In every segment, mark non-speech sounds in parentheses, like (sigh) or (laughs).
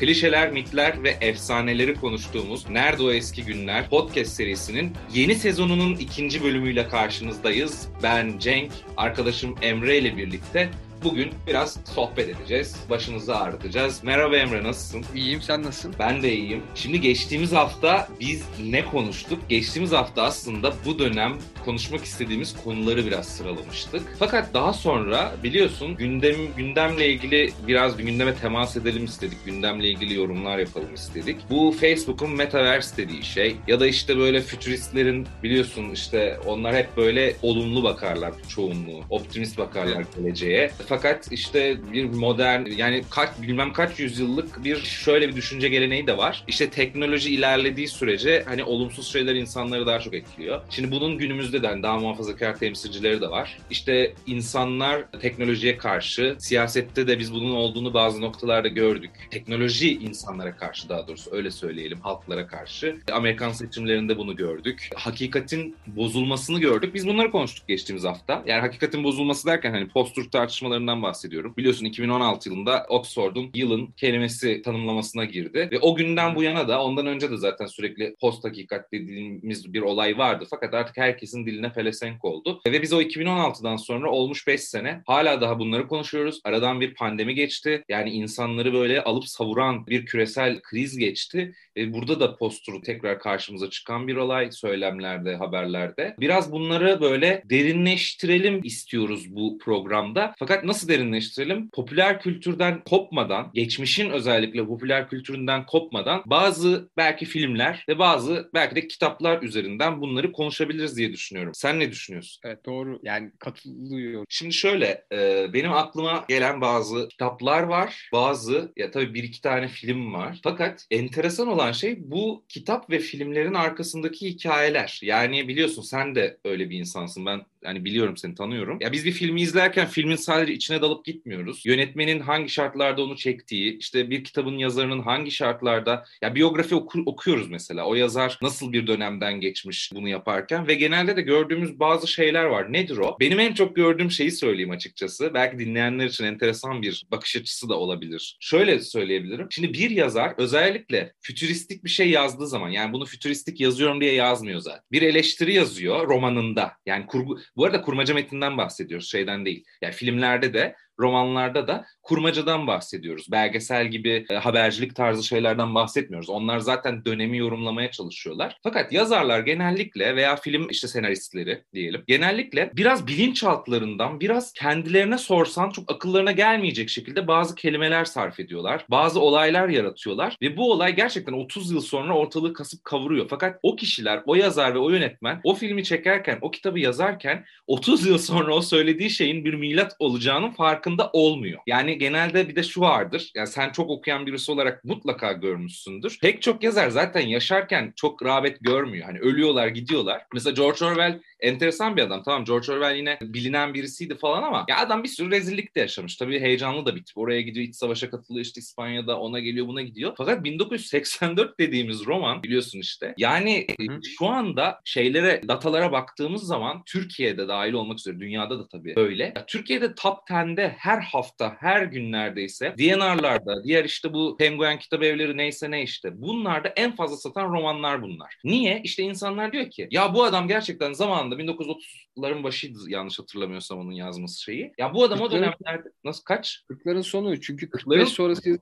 Klişeler, mitler ve efsaneleri konuştuğumuz Nerede O Eski Günler podcast serisinin yeni sezonunun ikinci bölümüyle karşınızdayız. Ben Cenk, arkadaşım Emre ile birlikte Bugün biraz sohbet edeceğiz. Başınızı ağrıtacağız. Merhaba Emre nasılsın? İyiyim sen nasılsın? Ben de iyiyim. Şimdi geçtiğimiz hafta biz ne konuştuk? Geçtiğimiz hafta aslında bu dönem konuşmak istediğimiz konuları biraz sıralamıştık. Fakat daha sonra biliyorsun gündem gündemle ilgili biraz bir gündeme temas edelim istedik. Gündemle ilgili yorumlar yapalım istedik. Bu Facebook'un Metaverse dediği şey ya da işte böyle fütüristlerin biliyorsun işte onlar hep böyle olumlu bakarlar çoğunluğu. Optimist bakarlar geleceğe. Fakat işte bir modern yani kaç bilmem kaç yüzyıllık bir şöyle bir düşünce geleneği de var. İşte teknoloji ilerlediği sürece hani olumsuz şeyler insanları daha çok etkiliyor. Şimdi bunun günümüzde de hani daha muhafazakar temsilcileri de var. İşte insanlar teknolojiye karşı, siyasette de biz bunun olduğunu bazı noktalarda gördük. Teknoloji insanlara karşı daha doğrusu öyle söyleyelim halklara karşı. Amerikan seçimlerinde bunu gördük. Hakikatin bozulmasını gördük. Biz bunları konuştuk geçtiğimiz hafta. Yani hakikatin bozulması derken hani post tartışmaları çalışmalarından bahsediyorum. Biliyorsun 2016 yılında Oxford'un yılın kelimesi tanımlamasına girdi. Ve o günden bu yana da ondan önce de zaten sürekli post hakikat dediğimiz bir olay vardı. Fakat artık herkesin diline pelesenk oldu. Ve biz o 2016'dan sonra olmuş 5 sene hala daha bunları konuşuyoruz. Aradan bir pandemi geçti. Yani insanları böyle alıp savuran bir küresel kriz geçti. E, burada da posturu tekrar karşımıza çıkan bir olay söylemlerde, haberlerde. Biraz bunları böyle derinleştirelim istiyoruz bu programda. Fakat nasıl derinleştirelim? Popüler kültürden kopmadan, geçmişin özellikle popüler kültüründen kopmadan bazı belki filmler ve bazı belki de kitaplar üzerinden bunları konuşabiliriz diye düşünüyorum. Sen ne düşünüyorsun? Evet doğru. Yani katılıyorum. Şimdi şöyle, e, benim aklıma gelen bazı kitaplar var. Bazı, ya tabii bir iki tane film var. Fakat enteresan olan şey bu kitap ve filmlerin arkasındaki hikayeler. Yani biliyorsun sen de öyle bir insansın. Ben yani biliyorum seni tanıyorum. Ya biz bir filmi izlerken filmin sadece içine dalıp gitmiyoruz. Yönetmenin hangi şartlarda onu çektiği, işte bir kitabın yazarının hangi şartlarda ya biyografi oku, okuyoruz mesela. O yazar nasıl bir dönemden geçmiş bunu yaparken ve genelde de gördüğümüz bazı şeyler var. Nedir o? Benim en çok gördüğüm şeyi söyleyeyim açıkçası. Belki dinleyenler için enteresan bir bakış açısı da olabilir. Şöyle söyleyebilirim. Şimdi bir yazar özellikle fütüristik bir şey yazdığı zaman yani bunu fütüristik yazıyorum diye yazmıyor zaten. Bir eleştiri yazıyor romanında. Yani kurgu bu arada kurmaca metinden bahsediyoruz şeyden değil. Yani filmlerde de romanlarda da kurmacadan bahsediyoruz. Belgesel gibi e, habercilik tarzı şeylerden bahsetmiyoruz. Onlar zaten dönemi yorumlamaya çalışıyorlar. Fakat yazarlar genellikle veya film işte senaristleri diyelim genellikle biraz bilinçaltlarından biraz kendilerine sorsan çok akıllarına gelmeyecek şekilde bazı kelimeler sarf ediyorlar. Bazı olaylar yaratıyorlar ve bu olay gerçekten 30 yıl sonra ortalığı kasıp kavuruyor. Fakat o kişiler, o yazar ve o yönetmen o filmi çekerken, o kitabı yazarken 30 yıl sonra o söylediği şeyin bir milat olacağının farkı farkında olmuyor. Yani genelde bir de şu vardır. Yani sen çok okuyan birisi olarak mutlaka görmüşsündür. Pek çok yazar zaten yaşarken çok rağbet görmüyor. Hani ölüyorlar, gidiyorlar. Mesela George Orwell enteresan bir adam. Tamam George Orwell yine bilinen birisiydi falan ama ya adam bir sürü rezillik de yaşamış. Tabii heyecanlı da bir tip. Oraya gidiyor, iç savaşa katılıyor işte İspanya'da ona geliyor, buna gidiyor. Fakat 1984 dediğimiz roman biliyorsun işte. Yani Hı. Şu anda şeylere, datalara baktığımız zaman Türkiye'de dahil olmak üzere dünyada da tabii böyle. Ya, Türkiye'de top 10'de her hafta, her gün neredeyse DNR'larda, diğer işte bu penguen kitap evleri neyse ne işte bunlarda en fazla satan romanlar bunlar. Niye? İşte insanlar diyor ki ya bu adam gerçekten zamanında 1930'ların başıydı yanlış hatırlamıyorsam onun yazması şeyi. Ya bu adam o dönemlerde nasıl kaç? 40'ların sonu çünkü 45 sonrası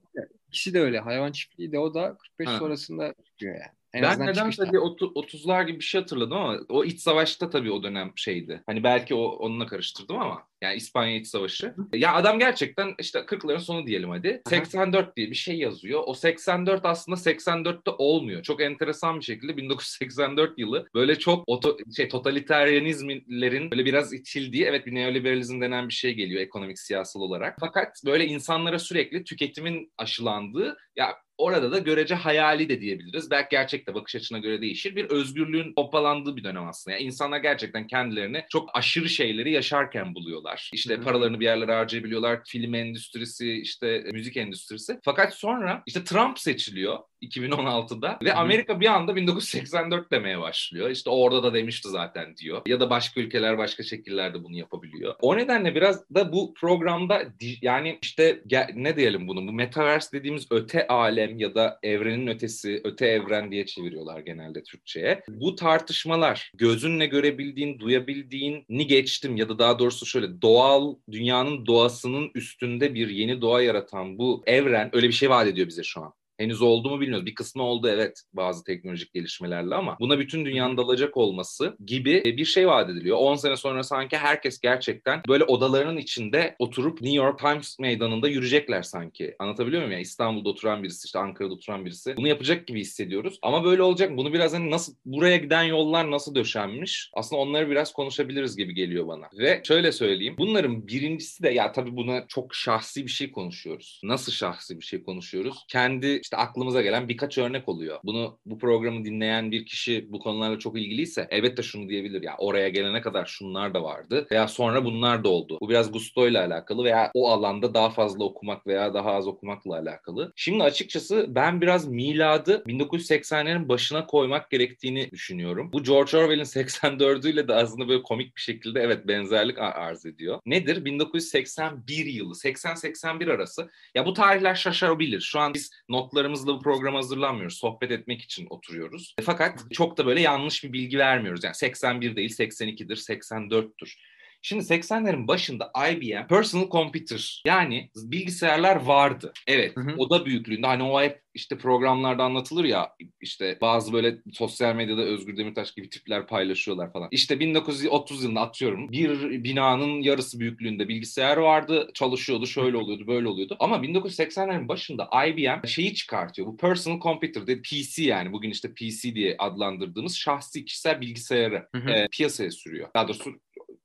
ikisi de öyle. Hayvan çiftliği de o da 45 ha. sonrasında çıkıyor yani. En ben neden tabii 30'lar gibi bir şey hatırladım ama o iç savaşta tabii o dönem şeydi. Hani belki o onunla karıştırdım ama yani İspanya İç Savaşı. Ya adam gerçekten işte 40'ların sonu diyelim hadi. 84 diye bir şey yazıyor. O 84 aslında 84'te olmuyor. Çok enteresan bir şekilde 1984 yılı böyle çok oto, şey totaliteryanizmlerin böyle biraz itildiği evet bir neoliberalizm denen bir şey geliyor ekonomik siyasal olarak. Fakat böyle insanlara sürekli tüketimin aşılandığı ya Orada da görece hayali de diyebiliriz. Belki gerçekte bakış açına göre değişir. Bir özgürlüğün hopalandığı bir dönem aslında. Yani insanlar gerçekten kendilerini çok aşırı şeyleri yaşarken buluyorlar. İşte paralarını bir yerlere harcayabiliyorlar. Film endüstrisi, işte müzik endüstrisi. Fakat sonra işte Trump seçiliyor 2016'da ve Amerika bir anda 1984 demeye başlıyor. İşte orada da demişti zaten diyor. Ya da başka ülkeler başka şekillerde bunu yapabiliyor. O nedenle biraz da bu programda yani işte ne diyelim bunu bu metaverse dediğimiz öte alem ya da evrenin ötesi, öte evren diye çeviriyorlar genelde Türkçe'ye. Bu tartışmalar gözünle görebildiğin, duyabildiğin ni geçtim ya da daha doğrusu şöyle doğal dünyanın doğasının üstünde bir yeni doğa yaratan bu evren öyle bir şey vaat ediyor bize şu an. Henüz oldu mu bilmiyoruz. Bir kısmı oldu evet bazı teknolojik gelişmelerle ama buna bütün dünyanın dalacak olması gibi bir şey vaat ediliyor. 10 sene sonra sanki herkes gerçekten böyle odalarının içinde oturup New York Times meydanında yürüyecekler sanki. Anlatabiliyor muyum? Yani İstanbul'da oturan birisi, işte Ankara'da oturan birisi. Bunu yapacak gibi hissediyoruz. Ama böyle olacak. Bunu biraz hani nasıl, buraya giden yollar nasıl döşenmiş? Aslında onları biraz konuşabiliriz gibi geliyor bana. Ve şöyle söyleyeyim. Bunların birincisi de ya tabii buna çok şahsi bir şey konuşuyoruz. Nasıl şahsi bir şey konuşuyoruz? Kendi işte aklımıza gelen birkaç örnek oluyor. Bunu bu programı dinleyen bir kişi bu konularla çok ilgiliyse elbette şunu diyebilir ya oraya gelene kadar şunlar da vardı veya sonra bunlar da oldu. Bu biraz gusto ile alakalı veya o alanda daha fazla okumak veya daha az okumakla alakalı. Şimdi açıkçası ben biraz miladı 1980'lerin başına koymak gerektiğini düşünüyorum. Bu George Orwell'in (laughs) 84'üyle de aslında böyle komik bir şekilde evet benzerlik arz ediyor. Nedir? 1981 yılı, 80-81 arası. Ya bu tarihler şaşabilir. Şu an biz not notlarımızla bu programı hazırlanmıyoruz. Sohbet etmek için oturuyoruz. Fakat çok da böyle yanlış bir bilgi vermiyoruz. Yani 81 değil 82'dir, 84'tür. Şimdi 80'lerin başında IBM Personal Computer yani bilgisayarlar vardı. Evet hı hı. oda büyüklüğünde hani o hep işte programlarda anlatılır ya işte bazı böyle sosyal medyada Özgür Demirtaş gibi tipler paylaşıyorlar falan. İşte 1930 yılında atıyorum bir binanın yarısı büyüklüğünde bilgisayar vardı çalışıyordu şöyle oluyordu böyle oluyordu. Ama 1980'lerin başında IBM şeyi çıkartıyor bu personal computer dedi PC yani bugün işte PC diye adlandırdığımız şahsi kişisel bilgisayarı hı hı. E, piyasaya sürüyor. Daha doğrusu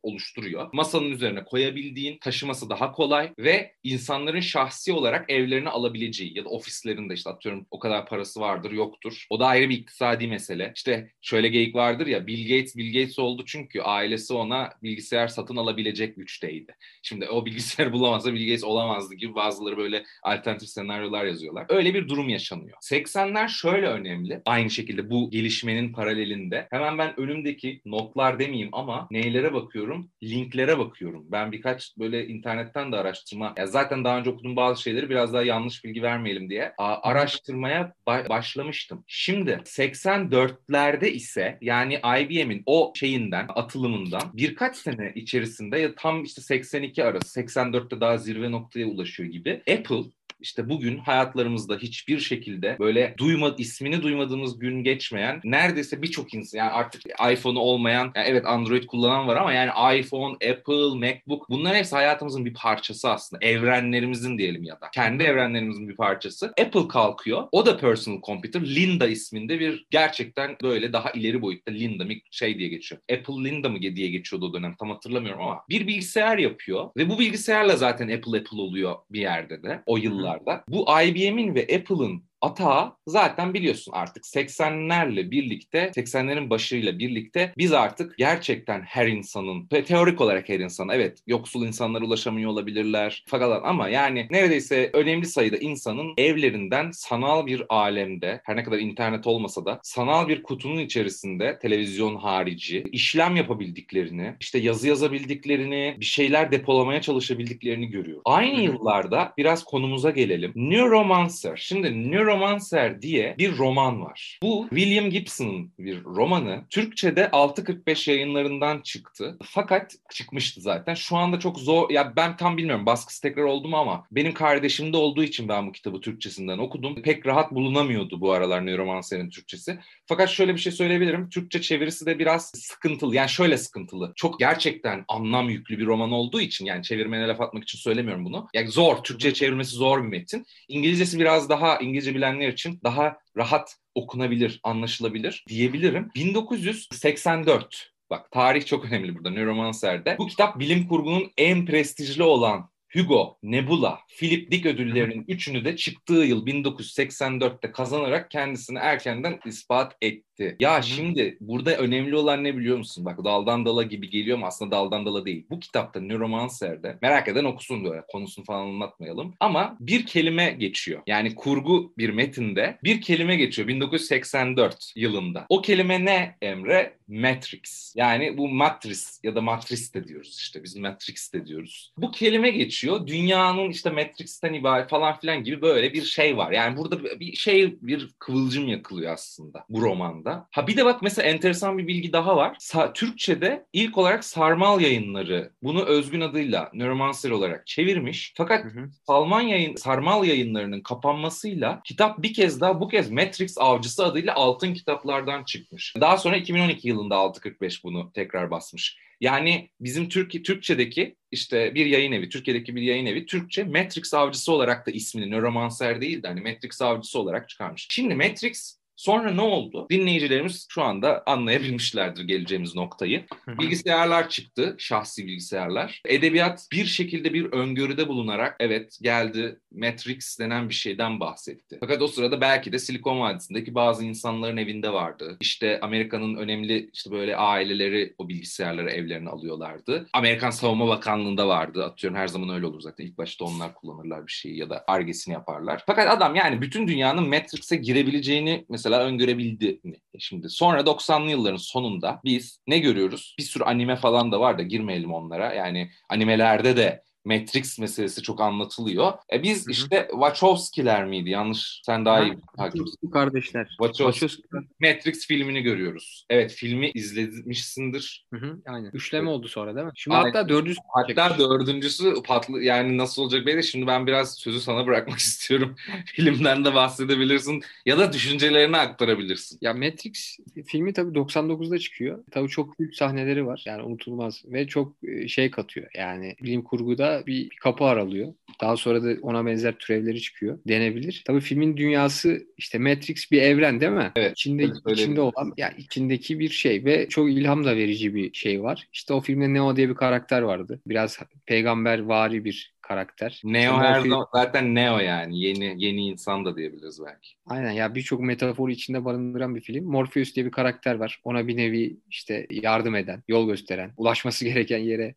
oluşturuyor. Masanın üzerine koyabildiğin, taşıması daha kolay ve insanların şahsi olarak evlerine alabileceği ya da ofislerinde işte atıyorum o kadar parası vardır yoktur. O da ayrı bir iktisadi mesele. İşte şöyle geyik vardır ya Bill Gates Bill Gates oldu çünkü ailesi ona bilgisayar satın alabilecek güçteydi. Şimdi o bilgisayar (laughs) bulamazsa Bill Gates olamazdı gibi bazıları böyle alternatif senaryolar yazıyorlar. Öyle bir durum yaşanıyor. 80'ler şöyle önemli. Aynı şekilde bu gelişmenin paralelinde. Hemen ben önümdeki notlar demeyeyim ama neylere bakıyorum? Bakıyorum, linklere bakıyorum. Ben birkaç böyle internetten de araştırma, ya zaten daha önce okuduğum bazı şeyleri biraz daha yanlış bilgi vermeyelim diye araştırmaya ba- başlamıştım. Şimdi 84'lerde ise yani IBM'in o şeyinden, atılımından birkaç sene içerisinde ya tam işte 82 arası, 84'te daha zirve noktaya ulaşıyor gibi Apple işte bugün hayatlarımızda hiçbir şekilde böyle duyma, ismini duymadığımız gün geçmeyen neredeyse birçok insan yani artık iPhone'u olmayan yani evet Android kullanan var ama yani iPhone, Apple, MacBook bunların hepsi hayatımızın bir parçası aslında. Evrenlerimizin diyelim ya da. Kendi evrenlerimizin bir parçası. Apple kalkıyor. O da personal computer. Linda isminde bir gerçekten böyle daha ileri boyutta Linda şey diye geçiyor. Apple Linda mı diye geçiyordu o dönem tam hatırlamıyorum ama bir bilgisayar yapıyor ve bu bilgisayarla zaten Apple Apple oluyor bir yerde de o yıllar yıllarda. Bu IBM'in ve Apple'ın atağı zaten biliyorsun artık 80'lerle birlikte 80'lerin başıyla birlikte biz artık gerçekten her insanın teorik olarak her insan evet yoksul insanlar ulaşamıyor olabilirler fakat ama yani neredeyse önemli sayıda insanın evlerinden sanal bir alemde her ne kadar internet olmasa da sanal bir kutunun içerisinde televizyon harici işlem yapabildiklerini işte yazı yazabildiklerini bir şeyler depolamaya çalışabildiklerini görüyor. Aynı yıllarda biraz konumuza gelelim. Neuromancer. Şimdi Neuromancer Neuromancer diye bir roman var. Bu William Gibson'ın bir romanı. Türkçe'de 6.45 yayınlarından çıktı. Fakat çıkmıştı zaten. Şu anda çok zor. Ya ben tam bilmiyorum baskısı tekrar oldu mu ama benim kardeşimde olduğu için ben bu kitabı Türkçesinden okudum. Pek rahat bulunamıyordu bu aralar Neuromancer'in Türkçesi. Fakat şöyle bir şey söyleyebilirim. Türkçe çevirisi de biraz sıkıntılı. Yani şöyle sıkıntılı. Çok gerçekten anlam yüklü bir roman olduğu için yani çevirmene laf atmak için söylemiyorum bunu. Yani zor. Türkçe çevirmesi zor bir metin. İngilizcesi biraz daha İngilizce bilenler için daha rahat okunabilir, anlaşılabilir diyebilirim. 1984 Bak tarih çok önemli burada Neuromancer'de. Bu kitap bilim kurgunun en prestijli olan Hugo, Nebula, Philip Dick ödüllerinin üçünü de çıktığı yıl 1984'te kazanarak kendisini erkenden ispat etti etti. Ya Hı-hı. şimdi burada önemli olan ne biliyor musun? Bak daldan dala gibi geliyor ama aslında daldan dala değil. Bu kitapta Neuromancer'de merak eden okusun böyle konusunu falan anlatmayalım. Ama bir kelime geçiyor. Yani kurgu bir metinde bir kelime geçiyor 1984 yılında. O kelime ne Emre? Matrix. Yani bu Matrix ya da Matrix de diyoruz işte. Biz Matrix de diyoruz. Bu kelime geçiyor. Dünyanın işte Matrix'ten ibaret falan filan gibi böyle bir şey var. Yani burada bir şey bir kıvılcım yakılıyor aslında bu romanda. Ha bir de bak mesela enteresan bir bilgi daha var. Sa- Türkçe'de ilk olarak Sarmal Yayınları bunu özgün adıyla Neuromancer olarak çevirmiş. Fakat hı hı. Salman yayın, Sarmal Yayınları'nın kapanmasıyla kitap bir kez daha bu kez Matrix Avcısı adıyla altın kitaplardan çıkmış. Daha sonra 2012 yılında 645 bunu tekrar basmış. Yani bizim Türk Türkçedeki işte bir yayın evi, Türkiye'deki bir yayın evi Türkçe Matrix avcısı olarak da ismini Neuromancer değil de hani Matrix avcısı olarak çıkarmış. Şimdi Matrix Sonra ne oldu? Dinleyicilerimiz şu anda anlayabilmişlerdir geleceğimiz noktayı. Bilgisayarlar çıktı, şahsi bilgisayarlar. Edebiyat bir şekilde bir öngörüde bulunarak evet geldi Matrix denen bir şeyden bahsetti. Fakat o sırada belki de Silikon Vadisi'ndeki bazı insanların evinde vardı. İşte Amerika'nın önemli işte böyle aileleri o bilgisayarları evlerine alıyorlardı. Amerikan Savunma Bakanlığı'nda vardı. Atıyorum her zaman öyle olur zaten. İlk başta onlar kullanırlar bir şeyi ya da argesini yaparlar. Fakat adam yani bütün dünyanın Matrix'e girebileceğini mesela mesela öngörebildi mi? E şimdi sonra 90'lı yılların sonunda biz ne görüyoruz? Bir sürü anime falan da var da girmeyelim onlara. Yani animelerde de Matrix meselesi çok anlatılıyor. E biz Hı-hı. işte Wachowski'ler miydi? Yanlış sen daha iyi hakimsin. kardeşler. Wachowski. Wachowski. Matrix filmini görüyoruz. Evet filmi izlemişsindir. Hı-hı. Aynen. Üçleme oldu sonra değil mi? Şimdi Aynen. hatta dördüncüsü Hatta dördüncüsü patlı yani nasıl olacak belli. Şimdi ben biraz sözü sana bırakmak (laughs) istiyorum. Filmden de bahsedebilirsin ya da düşüncelerini aktarabilirsin. Ya Matrix filmi tabii 99'da çıkıyor. Tabii çok büyük sahneleri var. Yani unutulmaz ve çok e, şey katıyor. Yani bilim kurguda bir kapı aralıyor. Daha sonra da ona benzer türevleri çıkıyor. Denebilir. Tabii filmin dünyası işte Matrix bir evren değil mi? Evet. İçinde, içinde olan yani içindeki bir şey ve çok ilham da verici bir şey var. İşte o filmde Neo diye bir karakter vardı. Biraz peygamber vari bir karakter. Neo işte her zaman zaten Neo yani yeni yeni insan da diyebiliriz belki. Aynen ya birçok metafor içinde barındıran bir film. Morpheus diye bir karakter var. Ona bir nevi işte yardım eden, yol gösteren, ulaşması (laughs) gereken yere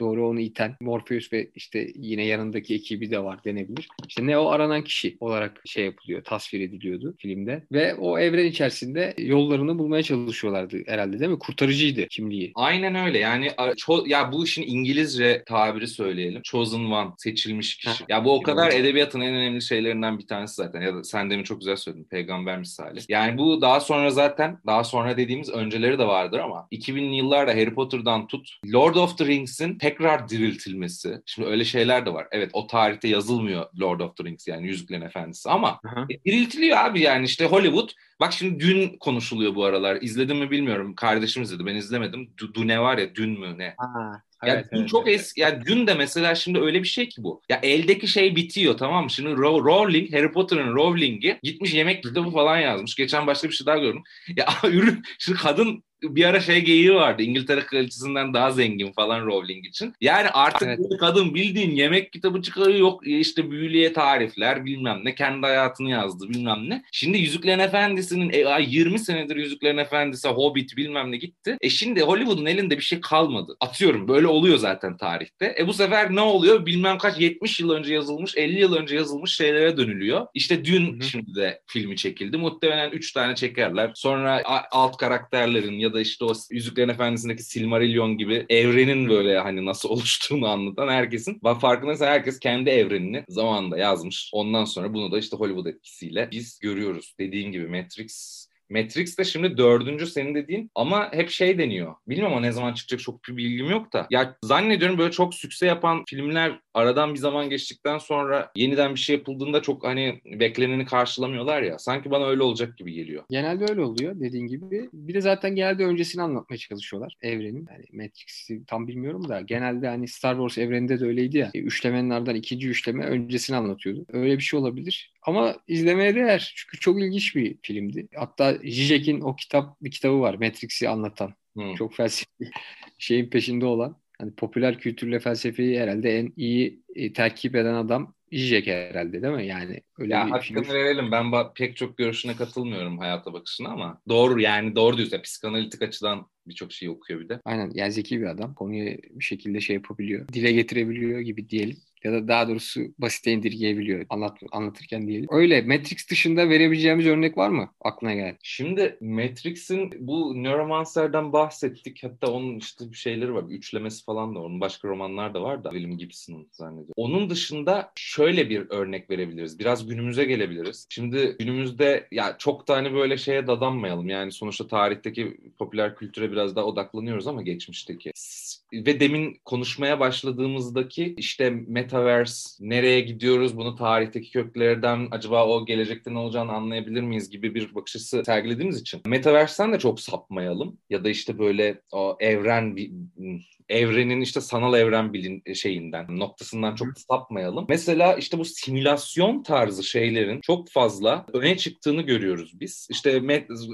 doğru onu iten Morpheus ve işte yine yanındaki ekibi de var denebilir. İşte ne o aranan kişi olarak şey yapılıyor, tasvir ediliyordu filmde. Ve o evren içerisinde yollarını bulmaya çalışıyorlardı herhalde değil mi? Kurtarıcıydı kimliği. Aynen öyle. Yani ya bu işin İngilizce tabiri söyleyelim. Chosen one, seçilmiş kişi. Ya bu o kadar edebiyatın en önemli şeylerinden bir tanesi zaten. Ya da sen demin çok güzel söyledin. Peygamber misali. Yani bu daha sonra zaten daha sonra dediğimiz önceleri de vardır ama 2000'li yıllarda Harry Potter'dan tut Lord of the Rings'in tekrar diriltilmesi. Şimdi öyle şeyler de var. Evet o tarihte yazılmıyor Lord of the Rings yani Yüzüklerin Efendisi ama e, diriltiliyor abi yani işte Hollywood. Bak şimdi dün konuşuluyor bu aralar. İzledim mi bilmiyorum. Kardeşim izledi. Ben izlemedim. Du, ne var ya dün mü ne? Ha. Ya evet, dün evet, çok evet. eski. Ya dün de mesela şimdi öyle bir şey ki bu. Ya eldeki şey bitiyor tamam mı? Şimdi Rowling, Harry Potter'ın Rowling'i gitmiş yemek kitabı falan yazmış. Geçen başka bir şey daha gördüm. Ya (laughs) ürün şimdi kadın bir ara şey geyiği vardı. İngiltere kraliçesinden daha zengin falan Rowling için. Yani artık evet. kadın bildiğin yemek kitabı çıkarıyor. Yok işte büyülüye tarifler bilmem ne. Kendi hayatını yazdı bilmem ne. Şimdi Yüzüklerin Efendisi'nin e, 20 senedir Yüzüklerin Efendisi, Hobbit bilmem ne gitti. E şimdi Hollywood'un elinde bir şey kalmadı. Atıyorum böyle oluyor zaten tarihte. E bu sefer ne oluyor? Bilmem kaç 70 yıl önce yazılmış, 50 yıl önce yazılmış şeylere dönülüyor. İşte dün Hı-hı. şimdi de filmi çekildi. Muhtemelen 3 tane çekerler. Sonra alt karakterlerin ya da işte o Yüzüklerin Efendisi'ndeki Silmarillion gibi evrenin böyle hani nasıl (laughs) oluştuğunu anlatan herkesin farkındaysa herkes kendi evrenini zamanında yazmış. Ondan sonra bunu da işte Hollywood etkisiyle biz görüyoruz. Dediğin gibi Matrix Matrix de şimdi dördüncü senin dediğin ama hep şey deniyor. Bilmiyorum o ne zaman çıkacak çok bir bilgim yok da. Ya zannediyorum böyle çok sükse yapan filmler aradan bir zaman geçtikten sonra yeniden bir şey yapıldığında çok hani bekleneni karşılamıyorlar ya. Sanki bana öyle olacak gibi geliyor. Genelde öyle oluyor dediğin gibi. Bir de zaten genelde öncesini anlatmaya çalışıyorlar evrenin. Yani Matrix'i tam bilmiyorum da genelde hani Star Wars evreninde de öyleydi ya. Üçlemenin ardından ikinci üçleme öncesini anlatıyordu. Öyle bir şey olabilir. Ama izlemeye değer. Çünkü çok ilginç bir filmdi. Hatta Zizek'in o kitap bir kitabı var. Matrix'i anlatan. Hmm. Çok felsefi (laughs) şeyin peşinde olan. Hani popüler kültürle felsefeyi herhalde en iyi e, terkip eden adam Zizek herhalde değil mi? Yani öyle ya bir hakkını figür. verelim. Ben ba- pek çok görüşüne katılmıyorum hayata bakışına ama doğru yani doğru diyorsun. Ya, Psikanalitik açıdan birçok şey okuyor bir de. Aynen yani zeki bir adam. Konuyu bir şekilde şey yapabiliyor. Dile getirebiliyor gibi diyelim. Ya da daha doğrusu basite indirgeyebiliyor anlat, anlatırken diyelim. Öyle Matrix dışında verebileceğimiz örnek var mı aklına gelen? Şimdi Matrix'in bu Neuromancer'dan bahsettik. Hatta onun işte bir şeyleri var. Bir üçlemesi falan da. Onun başka romanlar da var da William Gibson'ın zannediyorum. Onun dışında şöyle bir örnek verebiliriz. Biraz günümüze gelebiliriz. Şimdi günümüzde ya çok da hani böyle şeye dadanmayalım. Yani sonuçta tarihteki popüler kültüre biraz daha odaklanıyoruz ama geçmişteki. Ve demin konuşmaya başladığımızdaki işte Metaverse nereye gidiyoruz bunu tarihteki köklerden acaba o gelecekte ne olacağını anlayabilir miyiz gibi bir bakış açısı sergilediğimiz için Metaverse'den de çok sapmayalım ya da işte böyle o evren evrenin işte sanal evren bilin şeyinden noktasından çok sapmayalım. Mesela işte bu simülasyon tarzı şeylerin çok fazla öne çıktığını görüyoruz biz. İşte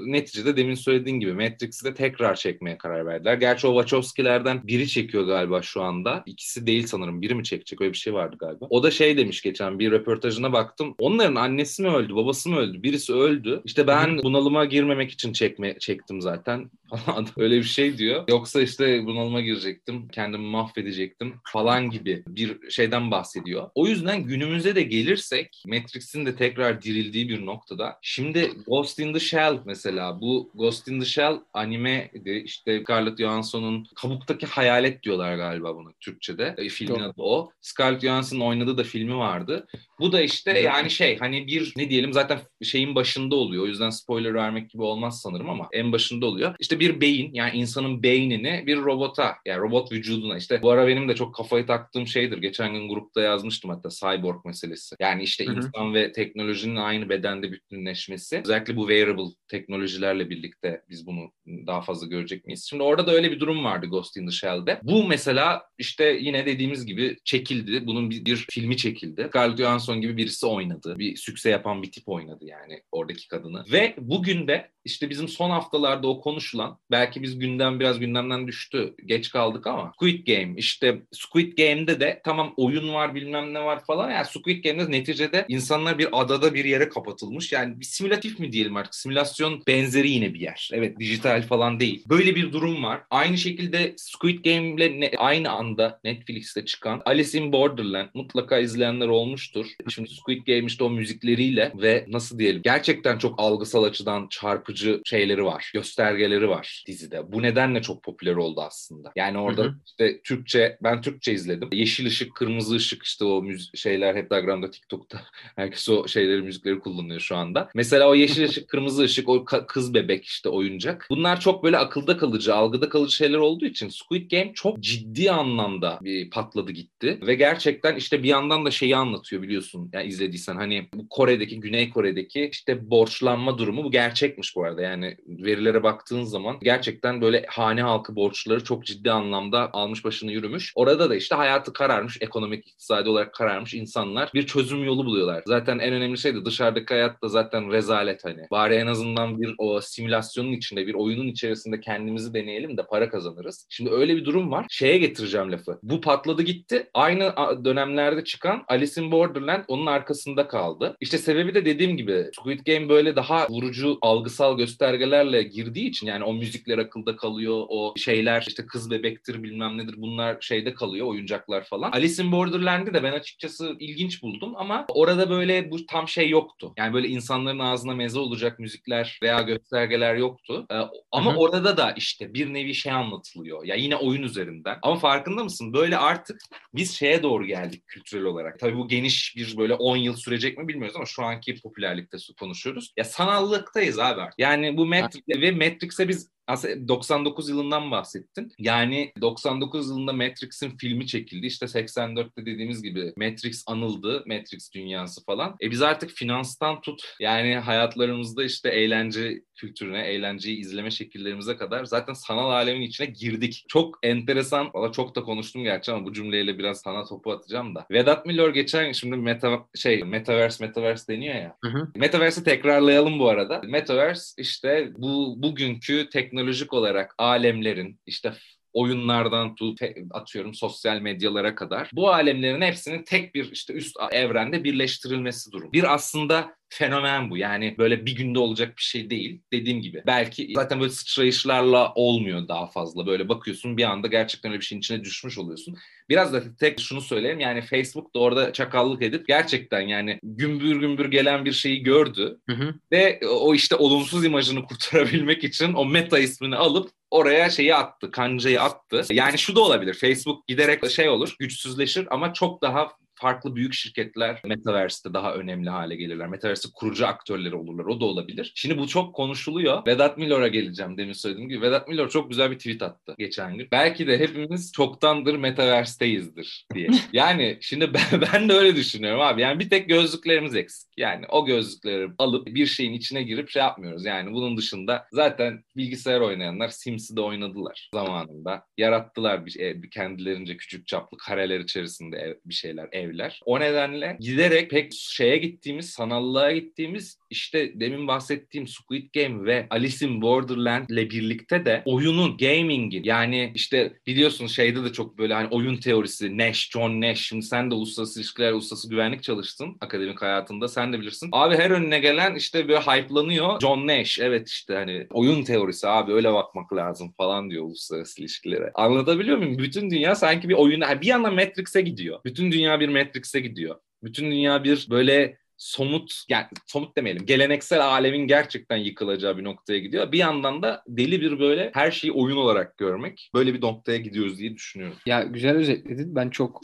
neticede demin söylediğin gibi Matrix'i de tekrar çekmeye karar verdiler. Gerçi o Wachowski'lerden biri çekiyor galiba şu anda. İkisi değil sanırım. Biri mi çekecek? Öyle bir şey vardı galiba. O da şey demiş geçen bir röportajına baktım. Onların annesi mi öldü, babası mı öldü? Birisi öldü. İşte ben bunalıma girmemek için çekme çektim zaten falan. (laughs) Öyle bir şey diyor. Yoksa işte bunalıma girecektim, kendimi mahvedecektim falan gibi bir şeyden bahsediyor. O yüzden günümüze de gelirsek Matrix'in de tekrar dirildiği bir noktada. Şimdi Ghost in the Shell mesela bu Ghost in the Shell anime işte Scarlett Johansson'un kabuktaki hayalet diyorlar galiba bunu Türkçe'de. E, filmin Doğru. adı o. Scarlett Johansson'un oynadığı da filmi vardı. Bu da işte yani şey hani bir ne diyelim zaten şeyin başında oluyor. O yüzden spoiler vermek gibi olmaz sanırım ama en başında oluyor. İşte bir beyin yani insanın beynini bir robota yani robot vücuduna işte bu ara benim de çok kafayı taktığım şeydir. Geçen gün grupta yazmıştım hatta cyborg meselesi. Yani işte Hı hı. insan ve teknolojinin aynı bedende bütünleşmesi. Özellikle bu wearable teknolojilerle birlikte biz bunu daha fazla görecek miyiz? Şimdi orada da öyle bir durum vardı Ghost in the Shell'de. Bu mesela işte yine dediğimiz gibi çekildi. Bunun bir, bir filmi çekildi. Scarlett Johansson gibi birisi oynadı. Bir sükse yapan bir tip oynadı yani oradaki kadını. Ve bugün de işte bizim son haftalarda o konuşulan belki biz gündem biraz gündemden düştü. Geç kaldık ama Squid Game işte Squid Game'de de tamam oyun var bilmem ne var falan. Yani Squid Game'de neticede insanlar bir adada bir yere kapatılmış. Yani bir simülatif mi diyelim artık? Simülasyon benzeri yine bir yer. Evet dijital falan değil. Böyle bir durum var. Aynı şekilde Squid Game'le ne- aynı anda Netflix'te çıkan Alice in Borderland mutlaka izleyenler olmuştur. Şimdi Squid Game işte o müzikleriyle ve nasıl diyelim gerçekten çok algısal açıdan çarpıcı şeyleri var. Göstergeleri var dizide. Bu nedenle çok popüler oldu aslında. Yani orada Hı hı. işte Türkçe ben Türkçe izledim. Yeşil ışık, kırmızı ışık işte o müzik şeyler hep Instagram'da, TikTok'ta (laughs) herkes o şeyleri, müzikleri kullanıyor şu anda. Mesela o yeşil ışık, kırmızı ışık, o kız bebek işte oyuncak. Bunlar çok böyle akılda kalıcı, algıda kalıcı şeyler olduğu için Squid Game çok ciddi anlamda bir patladı gitti. Ve gerçekten işte bir yandan da şeyi anlatıyor biliyorsun. Yani izlediysen hani bu Kore'deki, Güney Kore'deki işte borçlanma durumu bu gerçekmiş bu arada. Yani verilere baktığın zaman gerçekten böyle hane halkı borçları çok ciddi anlamda almış başını yürümüş. Orada da işte hayatı kararmış, ekonomik, iktisadi olarak kararmış insanlar bir çözüm yolu buluyorlar. Zaten en önemli şey de dışarıdaki hayat da zaten rezalet hani. Bari en azından bir o simülasyonun içinde, bir oyunun içerisinde kendimizi deneyelim de para kazanırız. Şimdi öyle bir durum var. Şeye getireceğim lafı. Bu patladı gitti. Aynı dönemlerde çıkan Alice in Borderland onun arkasında kaldı. İşte sebebi de dediğim gibi Squid Game böyle daha vurucu algısal göstergelerle girdiği için yani o müzikler akılda kalıyor, o şeyler işte kız bebektir bilmem nedir bunlar şeyde kalıyor oyuncaklar falan. Alice in Borderland'i de ben açıkçası ilginç buldum ama orada böyle bu tam şey yoktu. Yani böyle insanların ağzına meze olacak müzikler veya göstergeler yoktu. Ama Hı hı. orada da işte bir nevi şey anlatılıyor. Ya yine oyun üzerinden. Ama farkında mısın? Böyle artık biz şeye doğru geldik kültürel olarak. Tabii bu geniş bir böyle 10 yıl sürecek mi bilmiyoruz ama şu anki popülerlikte konuşuyoruz. Ya sanallıktayız abi. artık. Yani bu Matrix ve Matrix'e biz aslında 99 yılından bahsettin. Yani 99 yılında Matrix'in filmi çekildi. İşte 84'te dediğimiz gibi Matrix anıldı. Matrix dünyası falan. E biz artık finanstan tut yani hayatlarımızda işte eğlence kültürüne, eğlenceyi izleme şekillerimize kadar zaten sanal alemin içine girdik. Çok enteresan. Valla çok da konuştum gerçi ama bu cümleyle biraz sana topu atacağım da. Vedat Milor geçen şimdi meta şey metaverse metaverse deniyor ya. Hı hı. Metaverse'i tekrarlayalım bu arada. Metaverse işte bu bugünkü teknolojik olarak alemlerin işte oyunlardan tut atıyorum sosyal medyalara kadar bu alemlerin hepsinin tek bir işte üst evrende birleştirilmesi durum. Bir aslında fenomen bu. Yani böyle bir günde olacak bir şey değil. Dediğim gibi belki zaten böyle sıçrayışlarla olmuyor daha fazla. Böyle bakıyorsun bir anda gerçekten öyle bir şeyin içine düşmüş oluyorsun. Biraz da tek şunu söyleyeyim yani Facebook da orada çakallık edip gerçekten yani gümbür gümbür gelen bir şeyi gördü. Hı hı. Ve o işte olumsuz imajını (laughs) kurtarabilmek için o meta ismini alıp oraya şeyi attı, kancayı attı. Yani şu da olabilir. Facebook giderek şey olur, güçsüzleşir ama çok daha farklı büyük şirketler Metaverse'te daha önemli hale gelirler. Metaverse'te kurucu aktörleri olurlar. O da olabilir. Şimdi bu çok konuşuluyor. Vedat Milor'a geleceğim demin söylediğim gibi. Vedat Milor çok güzel bir tweet attı geçen gün. Belki de hepimiz çoktandır Metaverse'teyizdir diye. (laughs) Yani şimdi ben, (laughs) ben de öyle düşünüyorum abi. Yani bir tek gözlüklerimiz eksik. Yani o gözlükleri alıp bir şeyin içine girip şey yapmıyoruz. Yani bunun dışında zaten bilgisayar oynayanlar Sims'i de oynadılar zamanında. Yarattılar bir, bir kendilerince küçük çaplı kareler içerisinde ev, bir şeyler, evler. O nedenle giderek pek şeye gittiğimiz, sanallığa gittiğimiz işte demin bahsettiğim Squid Game ve Alice in Borderland ile birlikte de oyunun, gaming'in yani işte biliyorsunuz şeyde de çok böyle hani oyun teorisi, Nash, John Nash. Şimdi sen de uluslararası ilişkiler, uluslararası güvenlik çalıştın akademik hayatında. Sen de bilirsin. Abi her önüne gelen işte böyle hype'lanıyor. John Nash evet işte hani oyun teorisi abi öyle bakmak lazım falan diyor uluslararası ilişkilere. Anlatabiliyor muyum? Bütün dünya sanki bir oyuna bir yandan Matrix'e gidiyor. Bütün dünya bir Matrix'e gidiyor. Bütün dünya bir böyle somut yani somut demeyelim geleneksel alemin gerçekten yıkılacağı bir noktaya gidiyor. Bir yandan da deli bir böyle her şeyi oyun olarak görmek böyle bir noktaya gidiyoruz diye düşünüyorum. Ya güzel özetledin. Ben çok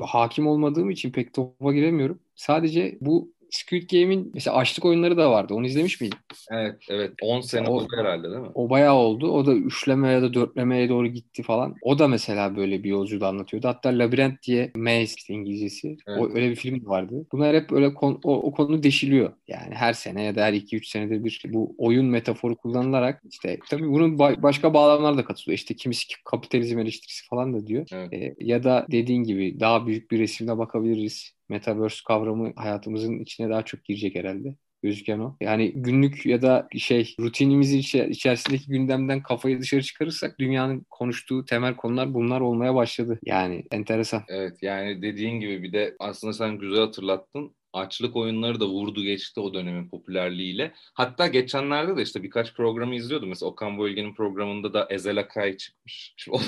hakim olmadığım için pek topa giremiyorum. Sadece bu Squid Game'in mesela açlık oyunları da vardı. Onu izlemiş miydin? Evet, evet. 10 sene o, oldu herhalde değil mi? O bayağı oldu. O da üçleme ya da dörtlemeye doğru gitti falan. O da mesela böyle bir yolculuğu anlatıyordu. Hatta Labirent diye Maze İngilizcesi. Evet. O, öyle bir film vardı. Bunlar hep öyle kon, o, o konu deşiliyor. Yani her sene ya da her 2-3 senede bir bu oyun metaforu kullanılarak işte tabii bunun ba- başka bağlamlar da katılıyor. İşte kimisi kapitalizm eleştirisi falan da diyor. Evet. E, ya da dediğin gibi daha büyük bir resimde bakabiliriz Metaverse kavramı hayatımızın içine daha çok girecek herhalde gözüken o. Yani günlük ya da şey rutinimizin içerisindeki gündemden kafayı dışarı çıkarırsak dünyanın konuştuğu temel konular bunlar olmaya başladı. Yani enteresan. Evet yani dediğin gibi bir de aslında sen güzel hatırlattın açlık oyunları da vurdu geçti o dönemin popülerliğiyle. Hatta geçenlerde de işte birkaç programı izliyordum. Mesela Okan Bölge'nin programında da Ezel Akay çıkmış. Şimdi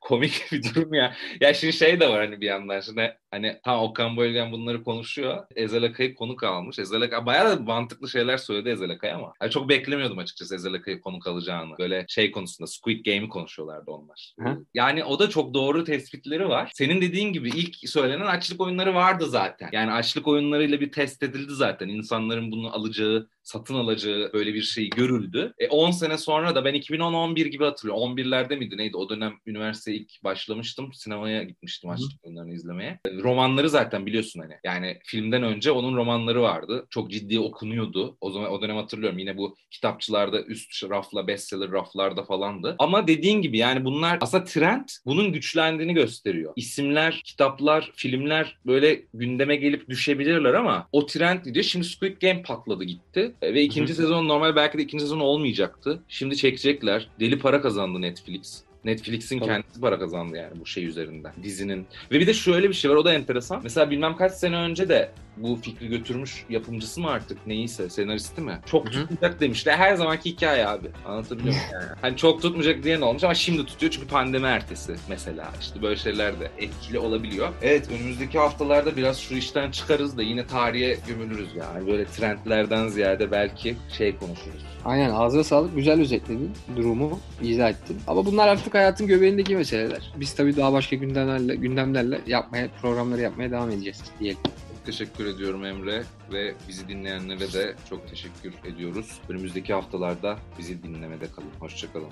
komik bir durum ya. Ya şimdi şey de var hani bir yandan. Şimdi hani tam Okan Bölgen bunları konuşuyor. Ezel Akay'ı konuk almış. Ezel Akay bayağı da mantıklı şeyler söyledi Ezel Akay ama. Yani çok beklemiyordum açıkçası Ezel Akay'ı konuk alacağını. Böyle şey konusunda Squid Game'i konuşuyorlardı onlar. Hı? Yani o da çok doğru tespitleri var. Senin dediğin gibi ilk söylenen açlık oyunları vardı zaten. Yani açlık oyunları kamuoyuyla bir test edildi zaten. İnsanların bunu alacağı satın alacağı böyle bir şey görüldü. E 10 sene sonra da ben 2010-11 gibi hatırlıyorum. 11'lerde miydi neydi? O dönem üniversiteye ilk başlamıştım. Sinemaya gitmiştim açlık oyunlarını izlemeye. E, romanları zaten biliyorsun hani. Yani filmden önce onun romanları vardı. Çok ciddi okunuyordu. O zaman o dönem hatırlıyorum. Yine bu kitapçılarda üst rafla bestseller raflarda falandı. Ama dediğin gibi yani bunlar aslında trend bunun güçlendiğini gösteriyor. İsimler, kitaplar, filmler böyle gündeme gelip düşebilirler ama o trend diyor. Şimdi Squid Game patladı gitti. Ve ikinci Hı-hı. sezon normal belki de ikinci sezon olmayacaktı. Şimdi çekecekler. Deli para kazandı Netflix. Netflix'in Tabii. kendisi para kazandı yani bu şey üzerinden dizinin. Ve bir de şöyle bir şey var o da enteresan. Mesela bilmem kaç sene önce de bu fikri götürmüş yapımcısı mı artık neyse senaristi mi? Çok Hı-hı. tutmayacak demişler. Her zamanki hikaye abi. Anlatabiliyor muyum yani? Hani çok tutmayacak diyen olmuş ama şimdi tutuyor çünkü pandemi ertesi mesela. İşte böyle şeyler de etkili olabiliyor. Evet önümüzdeki haftalarda biraz şu işten çıkarız da yine tarihe gömülürüz yani. Böyle trendlerden ziyade belki şey konuşuruz. Aynen ağzına sağlık. Güzel özetledin durumu, izah ettin. Ama bunlar artık hayatın göbeğindeki meseleler. Biz tabii daha başka gündemlerle, gündemlerle yapmaya, programları yapmaya devam edeceğiz diyelim teşekkür ediyorum Emre ve bizi dinleyenlere de çok teşekkür ediyoruz. Önümüzdeki haftalarda bizi dinlemede kalın. Hoşçakalın.